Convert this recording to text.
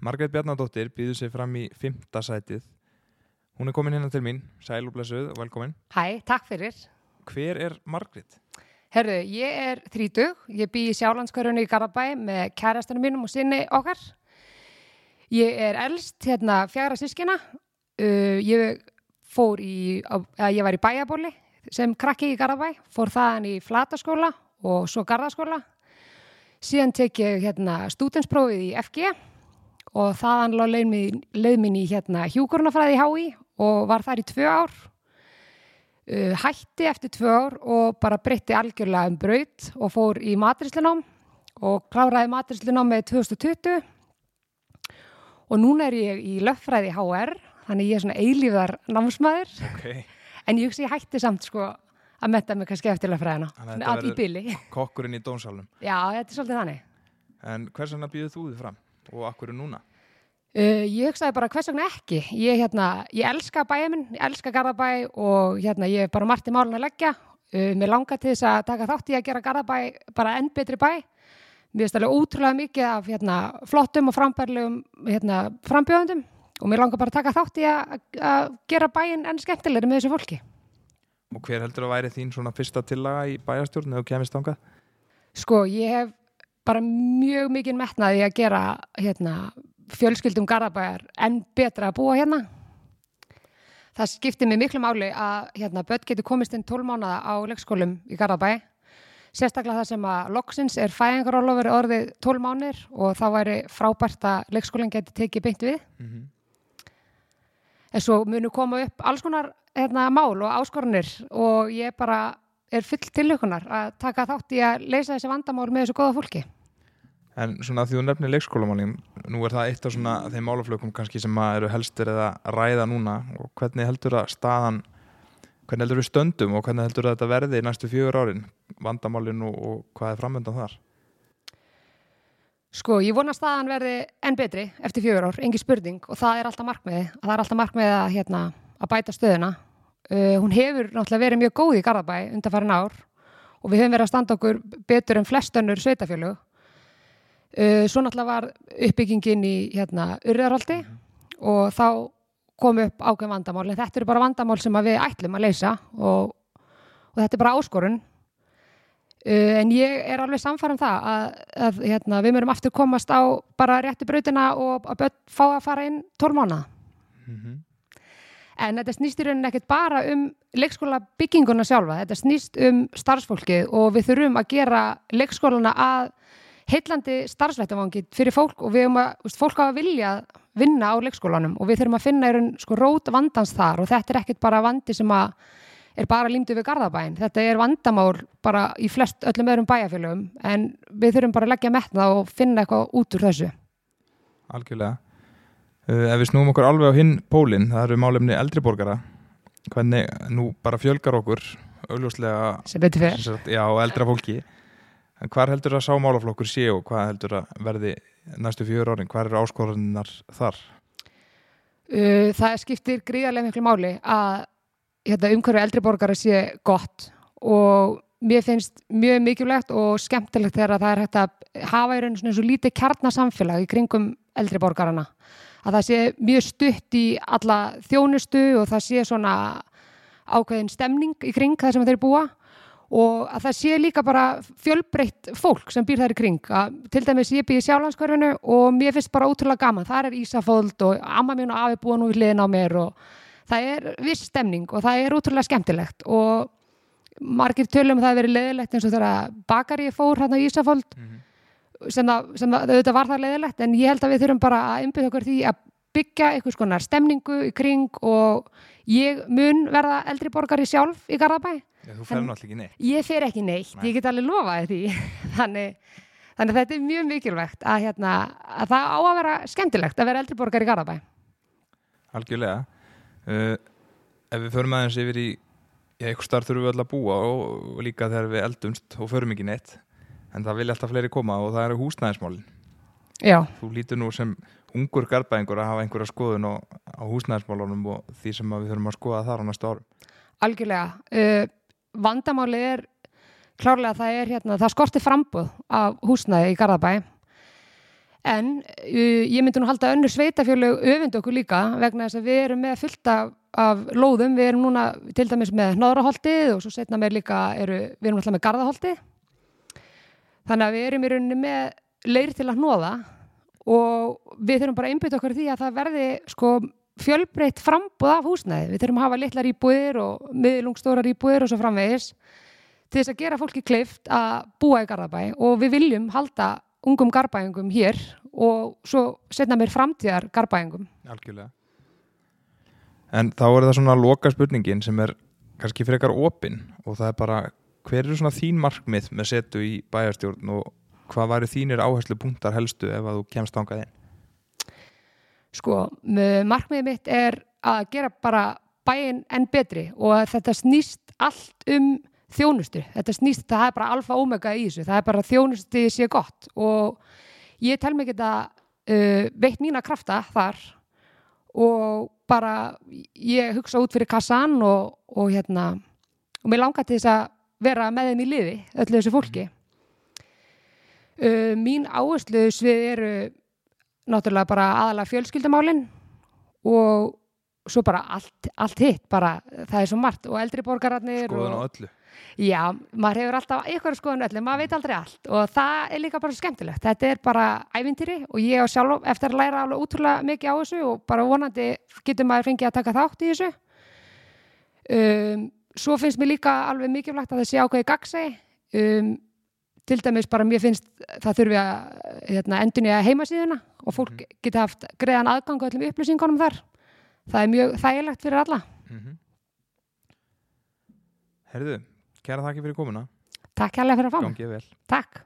Margreit Bjarnadóttir býður sig fram í fymta sætið. Hún er komin hérna til mín, sæl og blessuð og velkomin. Hæ, takk fyrir. Hver er Margrét? Herru, ég er þrítug, ég bý í Sjálandskörunni í Garabæ með kærastunum mínum og sinni okkar. Ég er elst hérna fjara sískina. Uh, ég í, á, ég var í bæjabóli sem krakki í Garabæ, fór þaðan í flataskóla og svo gardaskóla. Síðan tek ég hérna stútensprófið í FG og þaðan leið í hérna hjúkurnafræði í HÍ og var þar í tvö ár. Uh, hætti eftir tvö ár og bara breytti algjörlega um braut og fór í matrislinám og kláraði matrislinám með 2020 og núna er ég í löffræði HR þannig ég er svona eilíðar námsmaður Ok. en ég hugsi ég hætti samt sko að metta mig kannski eftir löffræðina að að í byli Kokkurinn í dónsalunum. Já, þetta er svolítið þannig En hvers vegna býður þú þið fram? Og akkur er núna? Uh, ég hugsaði bara hvers vegna ekki? Ég, hérna, ég elska bæja minn, ég elska Garðabæ og hérna, ég er bara margt í málun að leggja. Uh, mér langar til þess að taka þátt í að gera Garðabæ bara enn betri bæ. Mér finnst alveg ótrúlega mikið af hérna, flottum og frambærlegum hérna, frambjóðundum og mér langar bara að taka þátt í að, að gera bæin enn skemmtilegri með þessu fólki. Og hver heldur að væri þín svona fyrsta tillaga í bæjarstjórn eða kemist ángað? Sko, ég hef bara mjög mikið metnaði að gera hérna, fjölskyldum Garðabæjar enn betra að búa hérna. Það skiptir mig miklu máli að hérna, börn getur komist inn 12 mánuða á leikskólum í Garðabæ. Sérstaklega það sem að loksins er fæðingarólofur orðið 12 mánir og þá væri frábært að leikskólinn geti tekið beint við. Mm En svo munu koma upp alls konar hérna, mál og áskorunir og ég bara er full tilhugunar að taka þátt í að leysa þessi vandamál með þessu góða fólki. En svona því þú nefnir leikskólamálin, nú er það eitt af svona þeim málaflökum kannski sem eru helstir eða ræða núna og hvernig heldur að staðan, hvernig heldur við stöndum og hvernig heldur að þetta verði í næstu fjögur árin, vandamálin og, og hvað er framöndan þar? Sko, ég vona að staðan verði enn betri eftir fjögur ár, engi spurning og það er alltaf markmiði, að það er alltaf markmiði að, hérna, að bæta stöðuna. Uh, hún hefur náttúrulega verið mjög góð í Garðabæ undanfærin ár og við höfum verið að standa okkur betur en flest önnur sveitafjölu. Uh, svo náttúrulega var uppbyggingin í hérna, urðarholti og þá kom upp ákveðin vandamál, en þetta eru bara vandamál sem við ætlum að leysa og, og þetta er bara áskorun. Uh, en ég er alveg samfærum það að, að hérna, við mörum aftur komast á bara réttu brautina og að börn fá að fara inn tólmána. Mm En þetta snýst í rauninni ekkert bara um leikskóla bygginguna sjálfa, þetta snýst um starfsfólkið og við þurfum að gera leikskólana að heillandi starfsvættavangi fyrir fólk og við höfum að, veist, fólk að vilja vinna á leikskólanum og við þurfum að finna raun sko rót vandans þar og þetta er ekkert bara vandi sem að er bara límdu við Garðabæn. Þetta er vandamál bara í flest öllum öðrum bæjarfélögum en við þurfum bara að leggja metna og finna eitthvað út úr þessu. Algjörlega. Uh, ef við snúum okkur alveg á hinn pólinn, það eru málefni eldriborgara, hvernig nú bara fjölgar okkur, augljóslega, já, eldra fólki, en hvar heldur að sá málaflokkur sé og hvað heldur að verði næstu fjögur árin, hvar eru áskorunar þar? Uh, það skiptir gríðarlega miklu máli að hérna, umhverju eldri borgara sé gott og mér finnst mjög mikilvægt og skemmtilegt þegar það er hægt að hafa í rauninu svona svo lítið kjarnasamfélag í kringum eldri borgarana. Að það sé mjög stutt í alla þjónustu og það sé svona ákveðin stemning í kring það sem þeir búa og að það sé líka bara fjölbreytt fólk sem býr þær í kring. Að, til dæmis ég býr í sjálfanskörfinu og mér finnst bara ótrúlega gaman, það er Ísafóld og amma mín og afi búa nú í hliðin á mér og það er viss stemning og það er ótrúlega skemmtilegt. Og margir tölum það að verið leðilegt eins og þegar bakari fór hérna í Ísafóld sem það, sem það auðvitað var það leðilegt en ég held að við þurfum bara að umbyrða okkur því að byggja einhvers konar stemningu í kring og ég mun verða eldri borgari sjálf í Garðabæ Já, þú fer náttúrulega ekki neitt. ég fer ekki neitt, Nei. ég get alveg lofaði því þannig, þannig að þetta er mjög mikilvægt að, hérna, að það á að vera skemmtilegt að vera eldri borgar í Garðabæ Algjörlega. Uh, ef við förum aðeins yfir í, eitthvað starf þurfum við öll að búa og, og líka þegar við eldumst og förum ekki neitt, en það vilja alltaf fleiri koma og það eru húsnæðismálin. Já, Þú lítur nú sem ungur garbaðingur að hafa einhverja skoðun á, á húsnæðismálunum og því sem við þurfum að skoða þar á næstu árum. algjörlega uh, vandamálið er klárlega að það er hérna, það skorti frambúð af húsnæði í Garðabæ En uh, ég myndi nú halda önnur sveitafjörlög öfund okkur líka vegna þess að við erum með fullt af, af lóðum, við erum núna til dæmis með hnoðraholtið og svo setna með líka eru, við erum alltaf með gardaholtið. Þannig að við erum í rauninni með leir til að hnoða og við þurfum bara að einbytta okkur því að það verði sko fjölbreytt frambúð af húsnæði. Við þurfum að hafa litlar íbúðir og miðlungstórar íbúðir og svo framvegis til þess að gera fólki kleift að búa í Garðabæ og við viljum halda ungum garbæðingum hér og svo setna mér framtíðar garbæðingum. Algjörlega. En þá er það svona loka spurningin sem er kannski frekar opinn og það er bara hver eru svona þín markmið með setu í bæjarstjórn og hvað væri þínir áherslu punktar helstu ef að þú kemst ángað inn? Sko, markmiðið mitt er að gera bara bæinn enn betri og að þetta snýst allt um þjónustu. Þetta snýst, það er bara alfa omega í þessu. Það er bara þjónustu sé gott og ég tel mig geta uh, veitt mína krafta þar og bara ég hugsa út fyrir kassan og, og hérna og mér langar til þess að vera með þeim í liði, öllu þessu fólki. Uh, mín áherslu svið eru náttúrulega bara aðalega fjölskyldamálinn og svo bara allt, allt hitt, bara það er svo margt og eldri borgararnir Skoðun á og, öllu. Já, maður hefur alltaf eitthvað skoðun á öllu, maður veit aldrei allt og það er líka bara skemmtilegt, þetta er bara ævintýri og ég á sjálf eftir að læra alveg útrúlega mikið á þessu og bara vonandi getur maður fengið að taka þátt í þessu. Um, Svo finnst mér líka alveg mikilvægt að það sé ákveði gagsi um, til dæmis bara mér finnst það þurfi að hérna, endunni að heimasíðuna og fólk Mhm. geta haft greiðan aðgang á öllum upplýsingunum þar það er mjög þægilegt fyrir alla Mm Herðu, kæra þakki fyrir komuna. Takk hérlega fyrir að fá mig. Takk